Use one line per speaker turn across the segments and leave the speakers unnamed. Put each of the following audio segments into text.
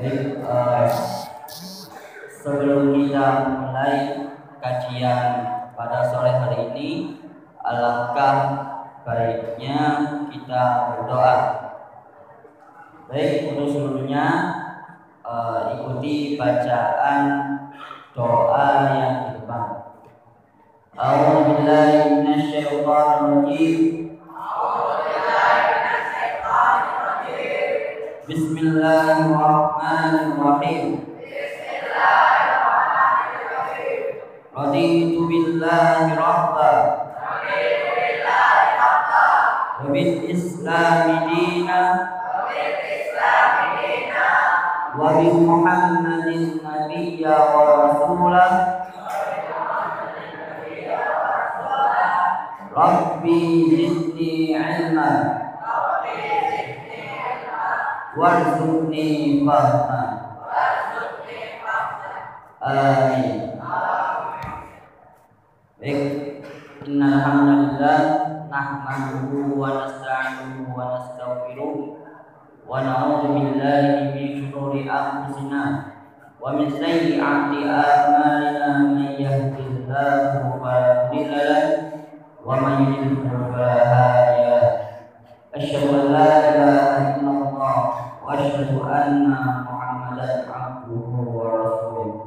Baik, eh, وارزقني فهما آمين Baik, Innalhamdulillah Nahmaduhu wa nasta'inuhu wa nasta'ufiruh Wa na'udhu billahi min syururi anfusina Wa min sayyi'ati amalina Man yahdillahu fa'adillalah Wa man yudhillahu fa'adillalah Asyadu an la ilaha illallah لا إله إلا الله وأشهد أن محمدا عبده ورسوله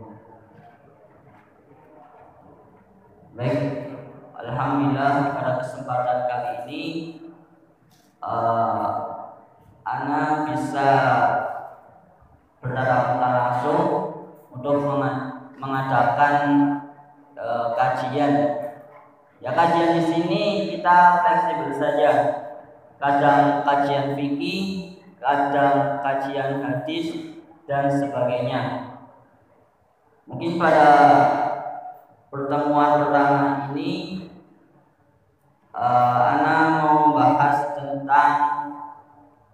Baik, Alhamdulillah pada kesempatan kali ini uh, Ana bisa bertatap muka langsung untuk menga- mengadakan uh, kajian Ya kajian di sini kita fleksibel saja. Kadang kajian fikih, kadang kajian hadis dan sebagainya. Mungkin pada pertemuan pertama ini uh, Ana mau membahas tentang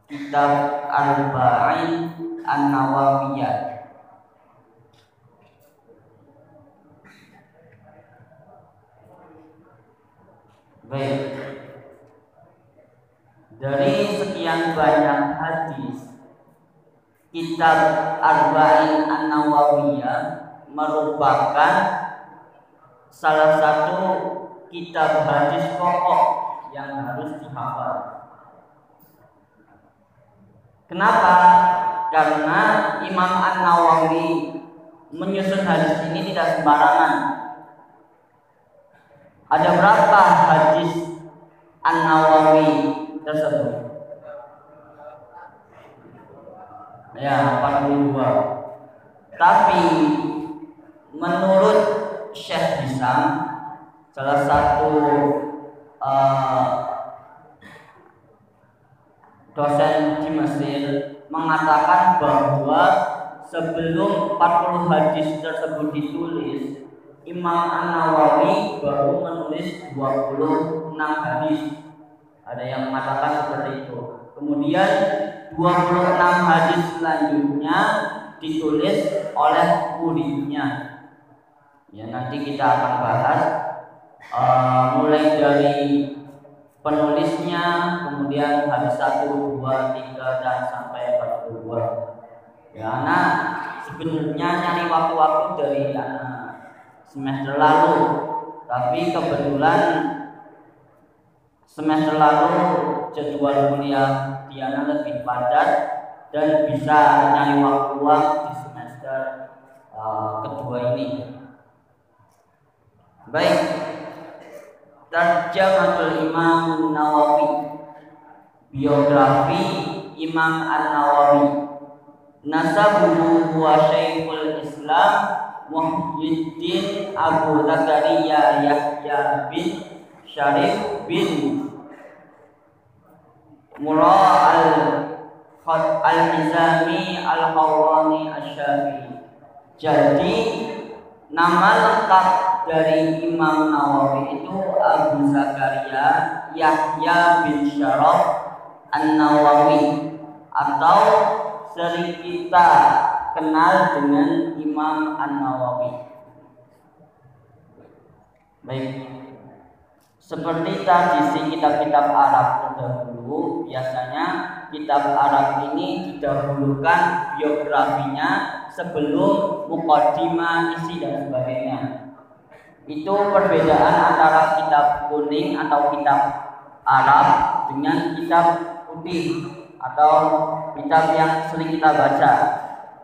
kitab Arba'in An-Nawawiyah. Baik. Dari sekian banyak hadis, kitab Arba'in An-Nawawiyah merupakan salah satu kitab hadis pokok yang harus dihafal. Kenapa? Karena Imam An-Nawawi menyusun hadis ini tidak sembarangan. Ada berapa hadis An-Nawawi satu, ya 42 tapi menurut Syekh Hisam salah satu uh, dosen di Mesir mengatakan bahwa sebelum 40 hadis tersebut ditulis Imam An-Nawawi baru menulis 26 hadis ada yang mengatakan seperti itu. Kemudian 26 hadis selanjutnya ditulis oleh muridnya. Ya nanti kita akan bahas uh, mulai dari penulisnya kemudian hadis 1, 2, 3 dan sampai 42 ya nah sebenarnya nyari waktu-waktu dari uh, semester lalu. Tapi kebetulan semester lalu jadwal kuliah Diana lebih padat dan bisa nyari waktu luang di semester uh, kedua ini. Baik. Tarjamatul Imam Nawawi. Biografi Imam An-Nawawi. Nasabuhu huwa Syekhul Islam Muhyiddin Abu Zakaria Yahya bin Syarif bin Mura al Al-Hizami Asy-Syafi'i. Jadi nama lengkap dari Imam Nawawi itu Abu Zakaria Yahya bin Syaraf An-Nawawi atau sering kita kenal dengan Imam An-Nawawi. Baik. Seperti tradisi kitab-kitab Arab terdahulu, biasanya kitab Arab ini didahulukan biografinya sebelum mukaddimah, isi dan sebagainya. Itu perbedaan antara kitab kuning atau kitab Arab dengan kitab putih atau kitab yang sering kita baca.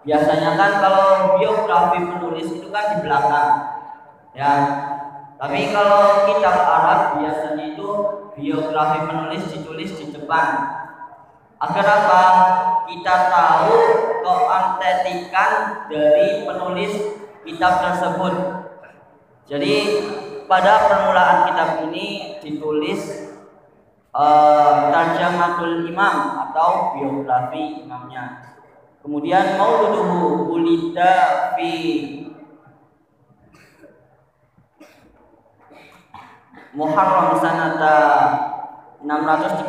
Biasanya kan kalau biografi penulis itu kan di belakang. Ya. Tapi kalau kitab Arab biasanya itu biografi penulis ditulis di depan. Agar apa? Kita tahu keantetikan dari penulis kitab tersebut. Jadi pada permulaan kitab ini ditulis uh, Tarjamatul Imam atau biografi imamnya. Kemudian mauluduhu ulida fi Muharram sanata 631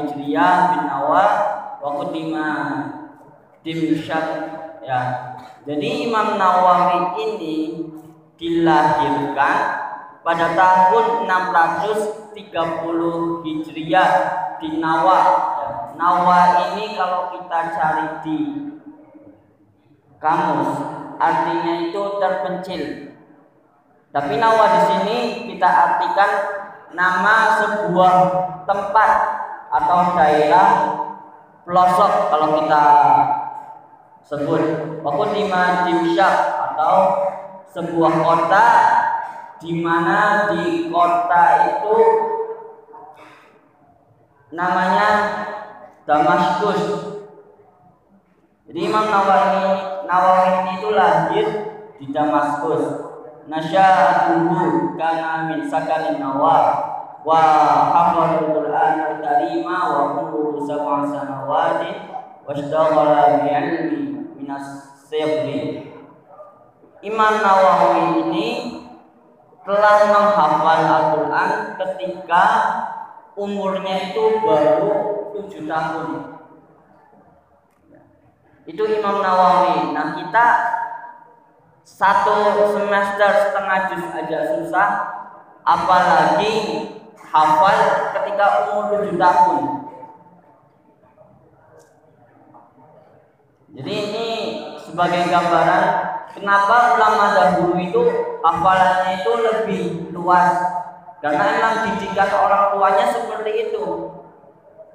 Hijriah bin Awal wa qudima Dimsyad ya. Jadi Imam Nawawi ini dilahirkan pada tahun 630 Hijriah di Nawa Nawa ini kalau kita cari di kamus artinya itu terpencil. Tapi Nawa di sini kita artikan nama sebuah tempat atau daerah pelosok kalau kita sebut Wakudima Dimsyak atau sebuah kota di mana di kota itu namanya Damaskus. Jadi Imam Nawawi Nawawi itu lahir di Damaskus. Nasya'atuhu kana min sakalin Nawar wa hafadul Qur'an al-Karima wa kullu sab'a sanawati wa ishtaghala bi ilmi minas sirri. Imam Nawawi ini telah menghafal Al-Quran ketika umurnya itu baru tujuh tahun. Itu Imam Nawawi. Nah kita satu semester setengah juz aja susah, apalagi hafal ketika umur tujuh tahun. Jadi ini sebagai gambaran kenapa ulama dahulu itu hafalannya itu lebih luas. Karena memang didikan orang tuanya seperti itu.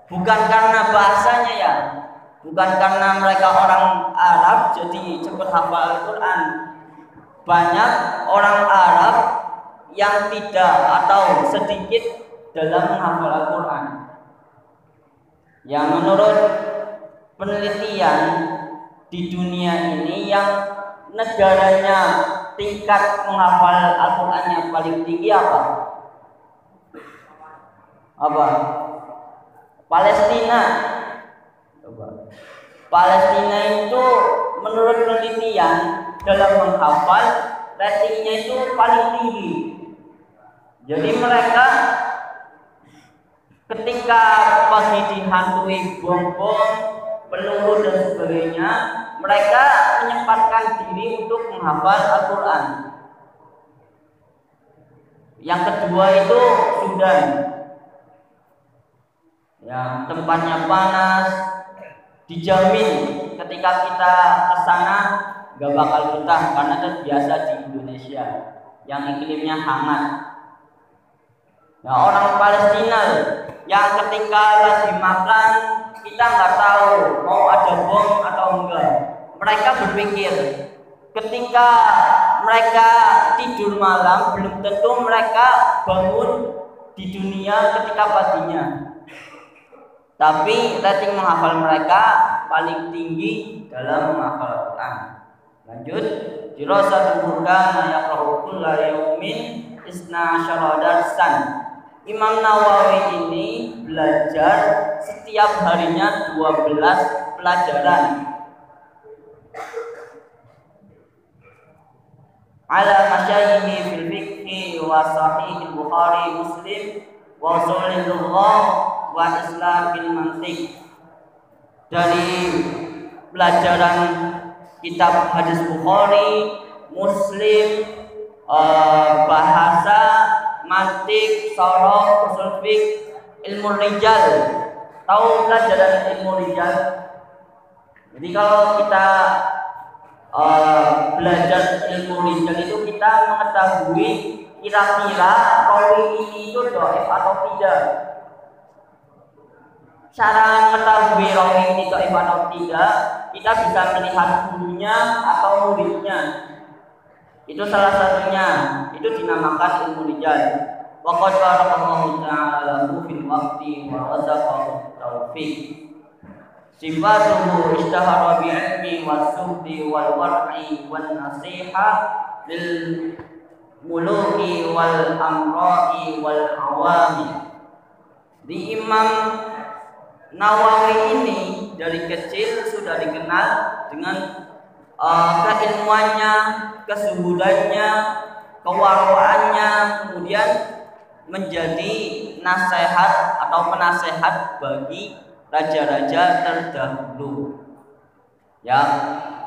Bukan karena bahasanya ya. Bukan karena mereka orang Arab jadi cepat hafal Al-Quran banyak orang Arab yang tidak atau sedikit dalam menghafal Al-Quran yang menurut penelitian di dunia ini yang negaranya tingkat menghafal Al-Qur'annya paling tinggi apa? Apa? Palestina. Palestina itu menurut penelitian dalam menghafal ratingnya itu paling tinggi. Jadi mereka ketika pagi dihantui bom-bom, peluru dan sebagainya, mereka menyempatkan diri untuk menghafal Al-Quran. Yang kedua itu Sudan. Ya, tempatnya panas, dijamin ketika kita ke sana gak bakal betah karena terbiasa di Indonesia yang iklimnya hangat. Nah, orang Palestina yang ketika lagi makan kita nggak tahu mau ada bom atau enggak. Mereka berpikir ketika mereka tidur malam belum tentu mereka bangun di dunia ketika paginya. Tapi rating menghafal mereka paling tinggi dalam menghafal Quran. Lanjut, dirasatu kana yaqra'u kulla yaumin isna darsan Imam Nawawi ini belajar setiap harinya 12 pelajaran. Ala masyayikhi fil fiqhi wa sahih Bukhari Muslim wa usulil lughah wa islamil mantiq. Dari pelajaran kitab hadis Bukhari, Muslim, eh, bahasa mantik, soroh, usul ilmu rijal. Tahu pelajaran ilmu rijal? Jadi kalau kita uh, belajar ilmu rijal itu kita mengetahui kira-kira rawi ini itu doif atau tidak. Cara mengetahui rawi ini doif atau tidak, kita bisa melihat gurunya atau muridnya. Itu salah satunya. Itu dinamakan ilmu rijal. Wa qad barakallahu ta'ala fil waqti wa razaqahu taufiq. Sifatuhu ishtahara bi ilmi wa suhdi wal war'i wan nasiha lil muluki wal amra'i wal awami. Di Imam Nawawi ini dari kecil sudah dikenal dengan uh, keilmuannya, kesubudannya, kewarwaannya, kemudian menjadi nasihat atau penasehat bagi raja-raja terdahulu. Ya,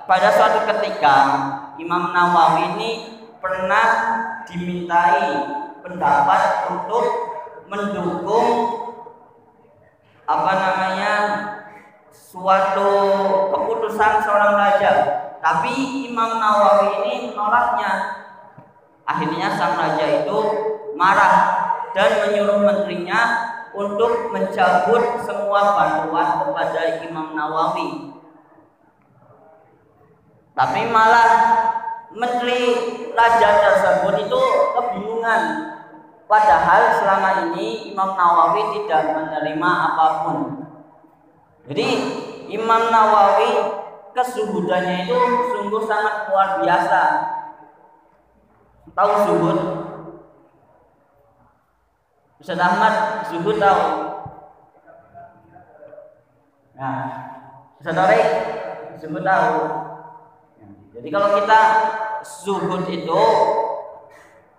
pada suatu ketika Imam Nawawi ini pernah dimintai pendapat untuk mendukung apa namanya suatu keputusan seorang raja. Tapi Imam Nawawi ini menolaknya. Akhirnya sang raja itu marah dan menyuruh menterinya untuk mencabut semua bantuan kepada Imam Nawawi. Tapi malah menteri raja tersebut itu kebingungan. Padahal selama ini Imam Nawawi tidak menerima apa pun. Jadi Imam Nawawi kesubudannya itu sungguh sangat luar biasa. Tahu subud? Ustaz Ahmad subud tahu? Nah, Ustaz Tarik subud tahu? Jadi kalau kita zuhud itu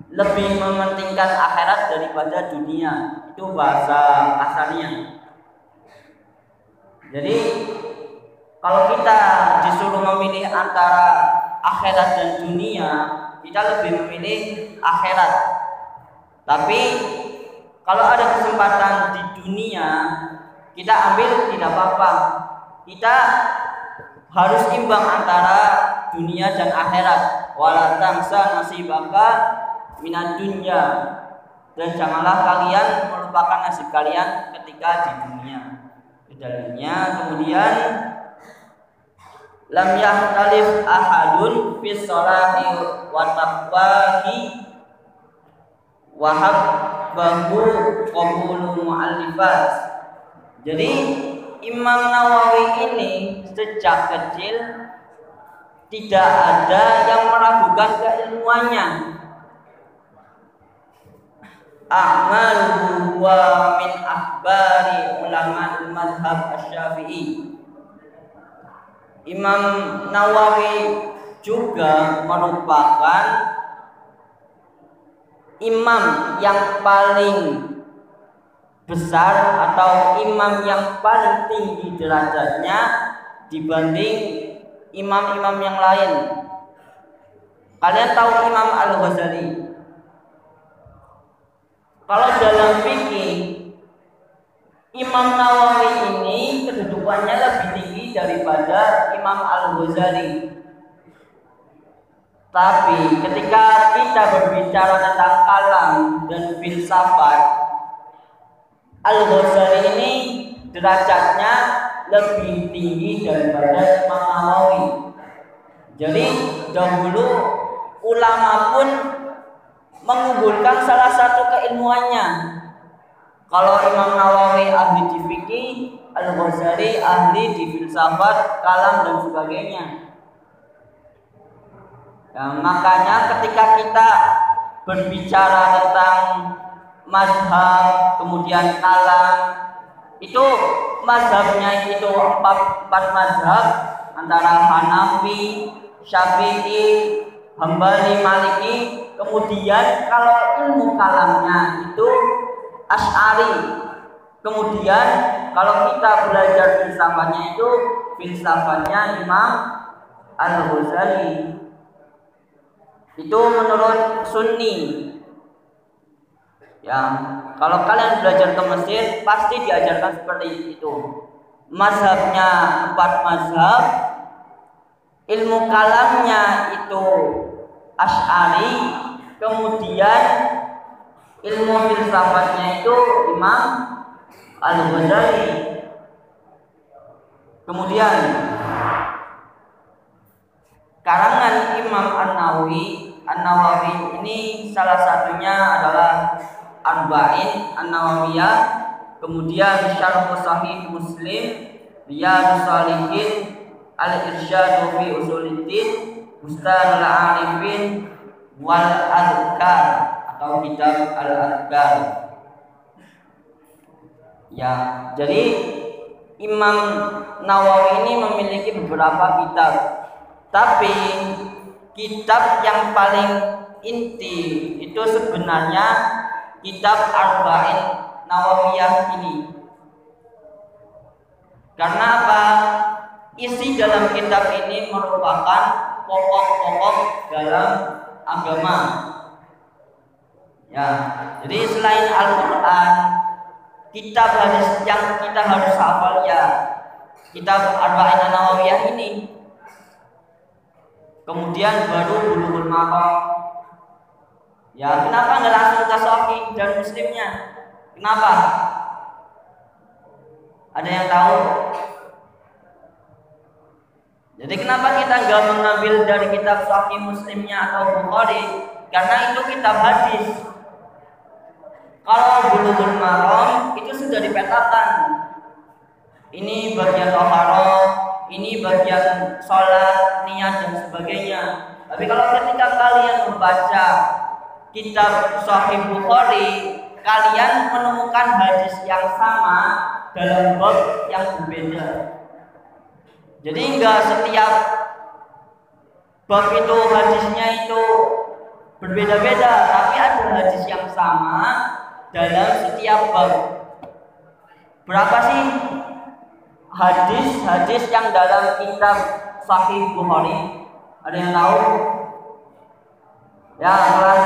lebih mementingkan akhirat daripada dunia. Itu bahasa kasarnya. Jadi kalau kita disuruh memilih antara akhirat dan dunia, kita lebih memilih akhirat. Tapi kalau ada kesempatan di dunia, kita ambil tidak apa-apa. Kita harus imbang antara dunia dan akhirat. Wala tangsa nasibaka minat dunia. Dan janganlah kalian melupakan nasib kalian ketika di dunia dalilnya kemudian lam yahtalif ahadun fi sholati wa taqwahi wa habbahu qabulu mu'allifat jadi Imam Nawawi ini sejak kecil tidak ada yang meragukan keilmuannya. A'maluhu wa min akhbari ulama madhab asy-syafi'i. Imam Nawawi juga merupakan imam yang paling besar atau imam yang paling tinggi derajatnya dibanding imam-imam yang lain. Kalian tahu Imam Al-Ghazali? Kalau dalam fikih Imam Nawawi ini kedudukannya lebih tinggi daripada Imam Al-Ghazali. Tapi ketika kita berbicara tentang kalam dan filsafat, Al-Ghazali ini derajatnya lebih tinggi daripada Imam Nawawi. Jadi dahulu ulama pun mengunggulkan salah satu keilmuannya. Kalau Imam Nawawi ahli di fikih, Al-Ghazali ahli di filsafat, kalam dan sebagainya. Ya, makanya ketika kita berbicara tentang mazhab, kemudian kalam, itu mazhabnya itu empat, empat mazhab antara Hanafi, Syafi'i, Hambali, Maliki, Kemudian kalau ilmu kalamnya itu Ash'ari. Kemudian kalau kita belajar filsafatnya itu filsafatnya Imam Al-Ghazali. Itu menurut Sunni. Ya, kalau kalian belajar ke Mesir pasti diajarkan seperti itu. Mazhabnya empat mazhab, ilmu kalamnya itu Ash'ari, kemudian ilmu filsafatnya itu Imam Al-Ghazali. Kemudian karangan Imam An-Nawawi, An-Nawawi ini salah satunya adalah Arba'in An-Nawawiyah, kemudian Syarh Sahih Muslim, Riyadhus Shalihin, Al-Irsyad fi Usuluddin, Ustaz Al-Arifin wal Azkar atau kitab Al-Azkar. Ya, jadi Imam Nawawi ini memiliki beberapa kitab. Tapi kitab yang paling inti itu sebenarnya kitab Arba'in Nawawiyah ini. Karena apa? Isi dalam kitab ini merupakan pokok-pokok dalam agama. Ya, jadi selain Al-Quran, kitab hadis yang kita harus hafal ya kitab Arba'in Nawawiyah ini. Kemudian baru Bulughul Maram. Ya, kenapa nggak langsung tasoki dan muslimnya? Kenapa? Ada yang tahu? Jadi kenapa kita nggak mengambil dari kitab Sahih Muslimnya atau Bukhari? Karena itu kitab hadis. Kalau Bulughul Maram itu sudah dipetakan. Ini bagian toharoh, ini bagian sholat, niat dan sebagainya. Tapi kalau ketika kalian membaca kitab Sahih Bukhari, kalian menemukan hadis yang sama dalam bab yang berbeda. Jadi enggak setiap bab itu hadisnya itu berbeda-beda, tapi ada hadis yang sama dalam setiap bab. Berapa sih hadis-hadis yang dalam kitab Sahih Bukhari? Ada yang tahu? Ya, kelas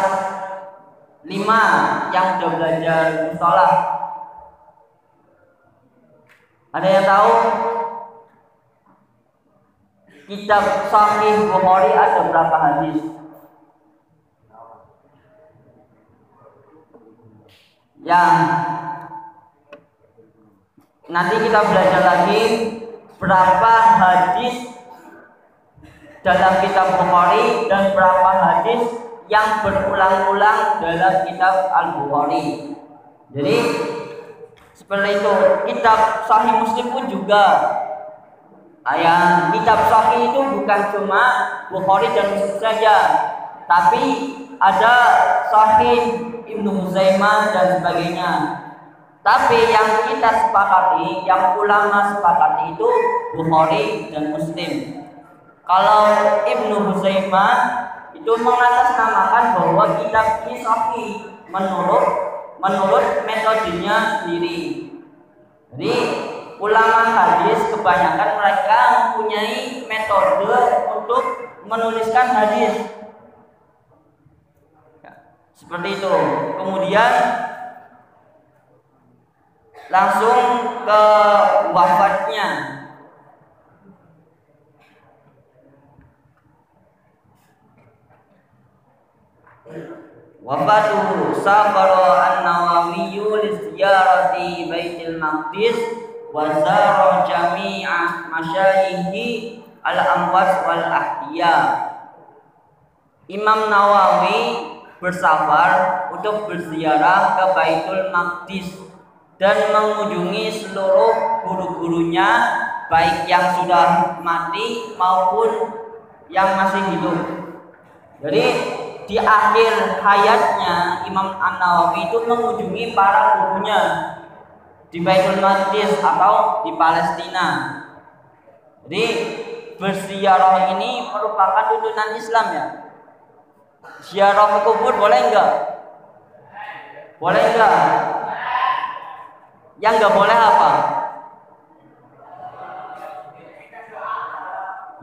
5 yang sudah belajar mustalah. Ada yang tahu? Kitab Sahih Bukhari ada berapa hadis? Yang nanti kita belajar lagi berapa hadis dalam kitab Bukhari dan berapa hadis yang berulang-ulang dalam kitab Al-Bukhari. Jadi Seperti itu. Kitab Sahih Muslim pun juga. Ayat kitab Sahih itu bukan cuma Bukhari dan Muslim saja, tapi ada Sahih Ibnu Huzaimah dan sebagainya. Tapi yang kita sepakati, yang ulama sepakati itu Bukhari dan Muslim. Kalau Ibnu Huzaimah itu mengatasnamakan bahwa kitab ini sahih menurut menurut metodenya sendiri. Jadi ulama hadis kebanyakan mereka mempunyai metode untuk menuliskan hadis. Ya, seperti itu. Kemudian langsung ke wafatnya. Wafatuhu safara an-Nawawi li ziyarati Baitul Maqdis wa zara jami'a masyayikhi al-amwas wal ahya. Imam Nawawi bersafar untuk berziarah ke Baitul Maqdis dan mengunjungi seluruh guru-gurunya baik yang sudah mati maupun yang masih hidup. Jadi di akhir hayatnya Imam An Nawawi itu mengunjungi para gurunya di Baitul Maqdis atau di Palestina. Jadi berziarah ini merupakan tuntunan Islam ya. Ziarah ke kubur boleh enggak? Boleh enggak? Yang enggak boleh apa?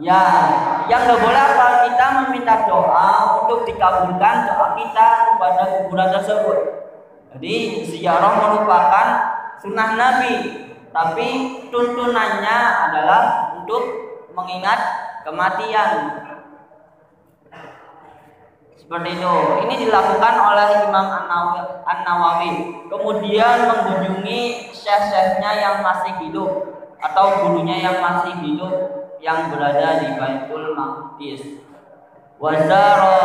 Ya, yang nggak boleh apa kita meminta doa untuk dikabulkan doa kita kepada kuburan tersebut. Jadi ziarah merupakan sunnah Nabi, tapi tuntunannya adalah untuk mengingat kematian. Seperti itu. Ini dilakukan oleh Imam An-Nawawi. Kemudian mengunjungi syekh-syekhnya yang masih hidup atau gurunya yang masih hidup yang berada di Baitul Maqdis. Wazara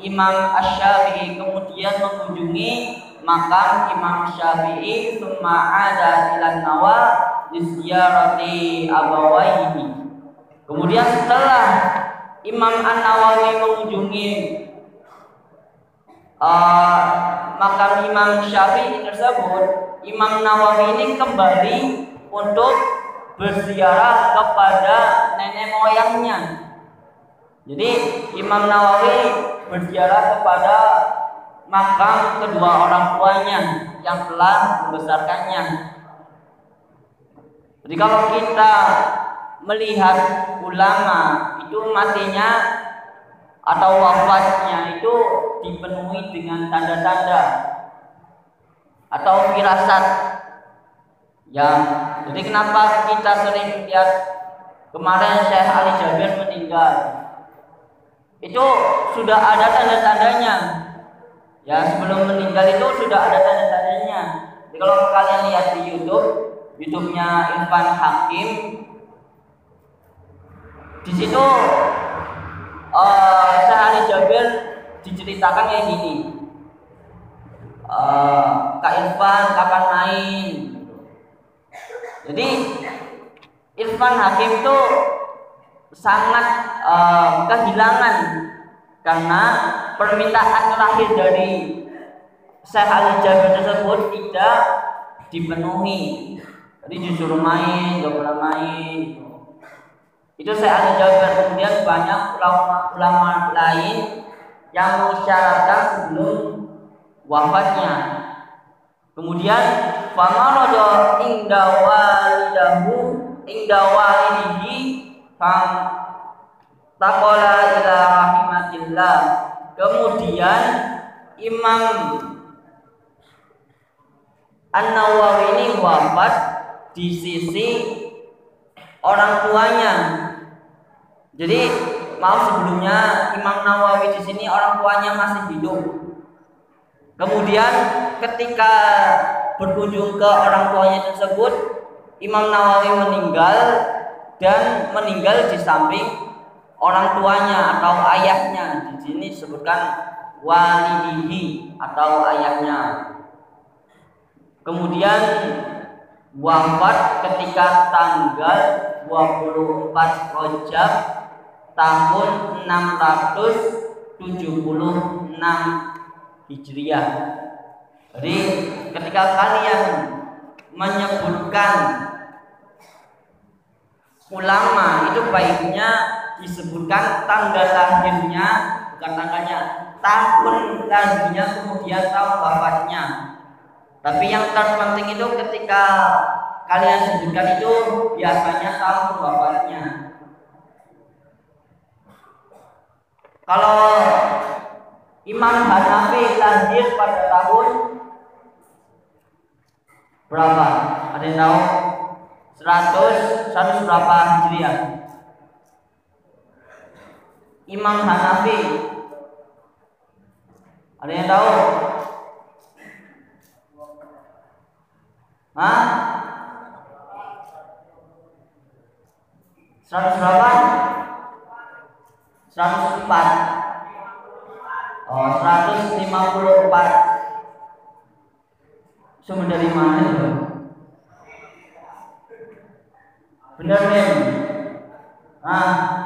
Imam Asy-Syafi'i kemudian mengunjungi makam Imam Syafi'i summa ada ila nawa lisyarati abawaihi. Kemudian setelah Imam An-Nawawi mengunjungi uh, makam Imam Syafi'i tersebut, Imam Nawawi ini kembali untuk berziarah kepada nenek moyangnya. Jadi Imam Nawawi berziarah kepada makam kedua orang tuanya yang telah membesarkannya. Jadi kalau kita melihat ulama itu matinya atau wafatnya itu dipenuhi dengan tanda-tanda atau firasat. Yang jadi kenapa kita sering lihat kemarin Syekh Ali Jabir meninggal? Itu sudah ada tanda-tandanya ya sebelum meninggal itu sudah ada tanda-tandanya. Jadi kalau kalian lihat di YouTube YouTube-nya Irfan Hakim di situ uh, Syekh Ali Jabir diceritakan kayak gini. Uh, Kak Irfan kapan main? Jadi Irfan Hakim itu sangat uh, kehilangan karena permintaan terakhir dari Syekh Ali Jabir tersebut tidak dipenuhi. Jadi disuruh main, gak boleh main. Itu Syekh Ali Jabir. Kemudian banyak ulama-ulama lain yang mengisyaratkan sebelum wafatnya. Kemudian famarada inda walidahu inda walidihi fam taqala ila rahimatillah. Kemudian Imam An-Nawawi ini wafat di sisi orang tuanya. Jadi maaf sebelumnya Imam Nawawi di sini orang tuanya masih hidup. Kemudian ketika berkunjung ke orang tuanya tersebut, Imam Nawawi meninggal dan meninggal di samping orang tuanya atau ayahnya. Di sini disebutkan walidihi atau ayahnya. kemudian wafat ketika tanggal 24 Rajab tahun 676 Hijriah. Jadi ketika kalian menyebutkan ulama itu baiknya disebutkan tanggal lahirnya bukan tanggalnya tahun lahirnya kemudian tahun wafatnya tapi yang terpenting itu ketika kalian sebutkan itu biasanya tahun wafatnya. Kalau Imam Hanafi lahir pada tahun berapa? Ada yang tahu? 100 100 berapa Hijriah? Imam Hanafi ada yang tahu? Hah? 100 berapa? 104 Oh 154 Sumber dari mana itu? Benar nih Ah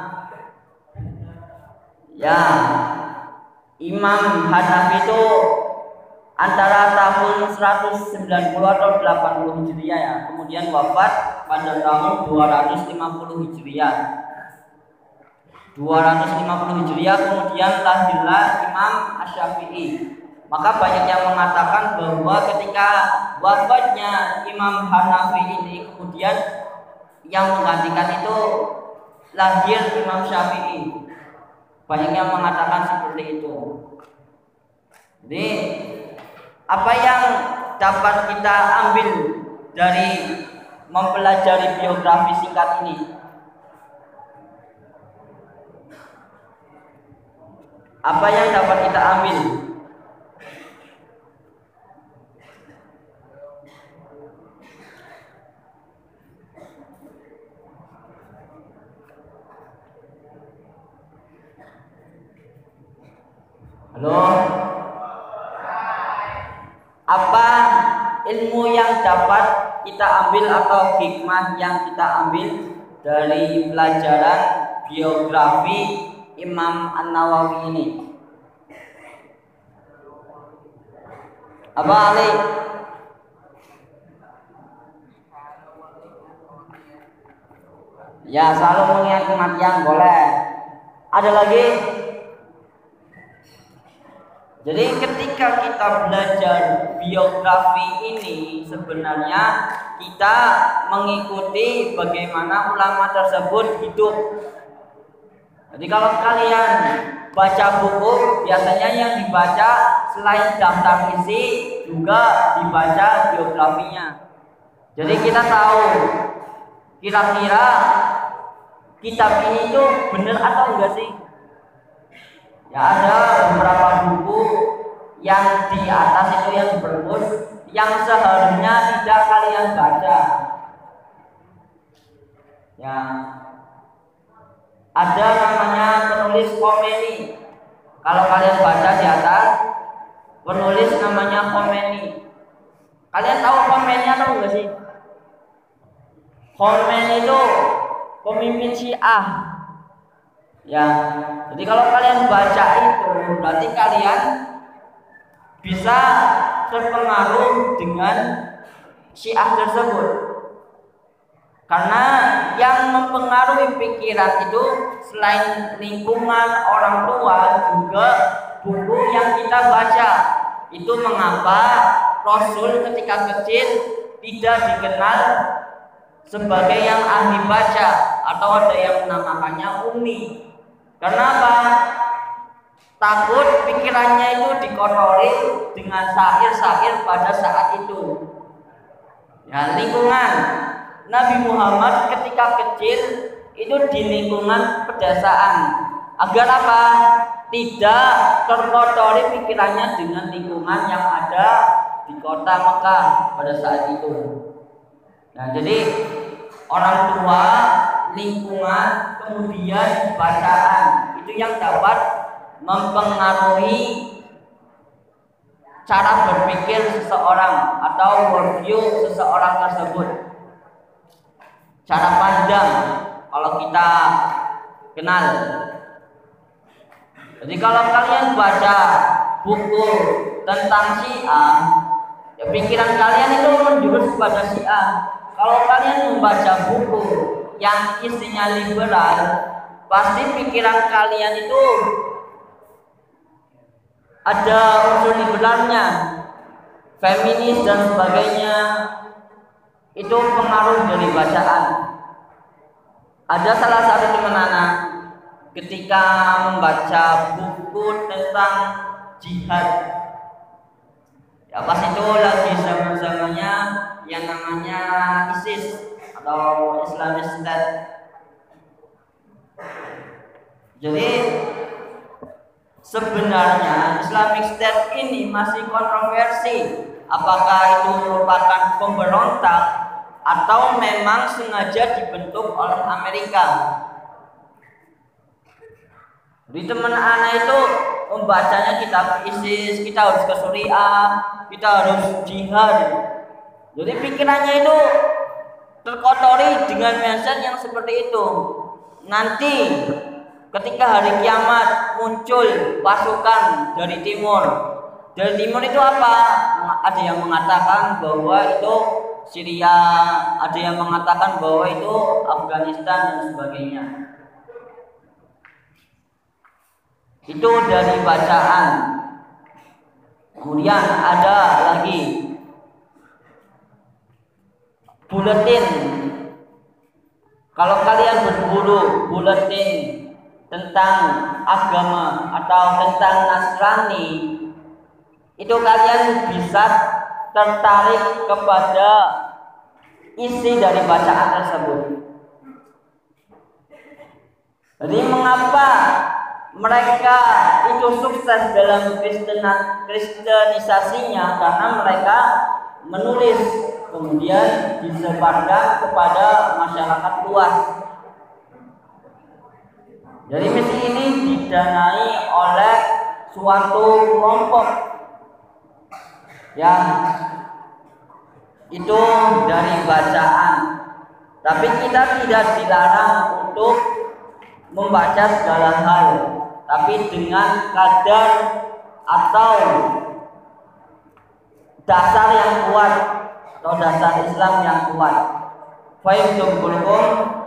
Ya Imam Hanafi itu antara tahun 190 atau 80 Hijriah ya. Kemudian wafat pada tahun 250 Hijriah. 250 Hijriah kemudian lahirlah Imam Asy-Syafi'i. Maka banyak yang mengatakan bahwa ketika wafatnya Imam Hanafi ini kemudian yang menggantikan itu lahir Imam Syafi'i. Banyak yang mengatakan seperti itu. Jadi apa yang dapat kita ambil dari mempelajari biografi singkat ini? Apa yang dapat kita ambil? Halo? apa ilmu yang dapat kita ambil atau hikmah yang kita ambil dari pelajaran biografi Imam An-Nawawi ini? Apa Ali? Ya selalu mengingat kematian boleh. Ada lagi jadi ketika kita belajar biografi ini sebenarnya kita mengikuti bagaimana ulama tersebut hidup. Jadi kalau kalian baca buku biasanya yang dibaca selain daftar isi juga dibaca biografinya. Jadi kita tahu kira-kira kitab ini itu benar atau enggak sih? Ya ada beberapa buku yang di atas itu yang berbus yang seharusnya tidak kalian baca. Ya. Ada namanya penulis komeni. Kalau kalian baca di atas penulis namanya komeni. Kalian tahu komeni atau enggak sih? Komeni itu pemimpin Syiah Ya, jadi kalau kalian baca itu berarti kalian bisa terpengaruh dengan syiah tersebut. Karena yang mempengaruhi pikiran itu selain lingkungan orang tua juga buku yang kita baca. Itu mengapa Rasul ketika kecil tidak dikenal sebagai yang ahli baca atau ada yang menamakannya umi Kenapa? Takut pikirannya itu dikotori dengan syair-syair pada saat itu. Ya, lingkungan Nabi Muhammad ketika kecil itu di lingkungan pedesaan. Agar apa? Tidak terkotori pikirannya dengan lingkungan yang ada di kota Mekah pada saat itu. Nah, jadi orang tua lingkungan, kemudian bacaan itu yang dapat mempengaruhi cara berpikir seseorang atau worldview seseorang tersebut. Cara pandang kalau kita kenal. Jadi kalau kalian baca buku tentang Syiah, ya pikiran kalian itu menjurus kepada Syiah. Kalau kalian membaca buku yang isinya liberal, pasti pikiran kalian itu ada unsur liberalnya, feminis dan sebagainya. Itu pengaruh dari bacaan. Ada salah satu teman anak ketika membaca buku tentang jihad. Ya pas itu lagi zaman-zamannya yang namanya ISIS atau Islamic State. Jadi sebenarnya Islamic State ini masih kontroversi apakah itu merupakan pemberontak atau memang sengaja dibentuk oleh Amerika. Di teman anak itu membacanya kitab ISIS, kita harus ke Suriah, kita harus jihad. Jadi pikirannya itu terkotori dengan mindset yang seperti itu. Nanti ketika hari kiamat muncul pasukan dari timur. Dari timur itu apa? Ada yang mengatakan bahwa itu Syria, ada yang mengatakan bahwa itu Afghanistan dan sebagainya. Itu dari bacaan. Kemudian ada lagi buletin. Kalau kalian berburu buletin tentang agama atau tentang Nasrani, itu kalian bisa tertarik kepada isi dari bacaan tersebut. Jadi mengapa mereka itu sukses dalam kristenisasinya karena mereka menulis kemudian disebarkan kepada masyarakat luas. Jadi misi ini didanai oleh suatu kelompok yang itu dari bacaan. Tapi kita tidak dilarang untuk membaca segala hal, tapi dengan kadar atau dasar yang kuat atau dasar Islam yang kuat. Fahim kulkum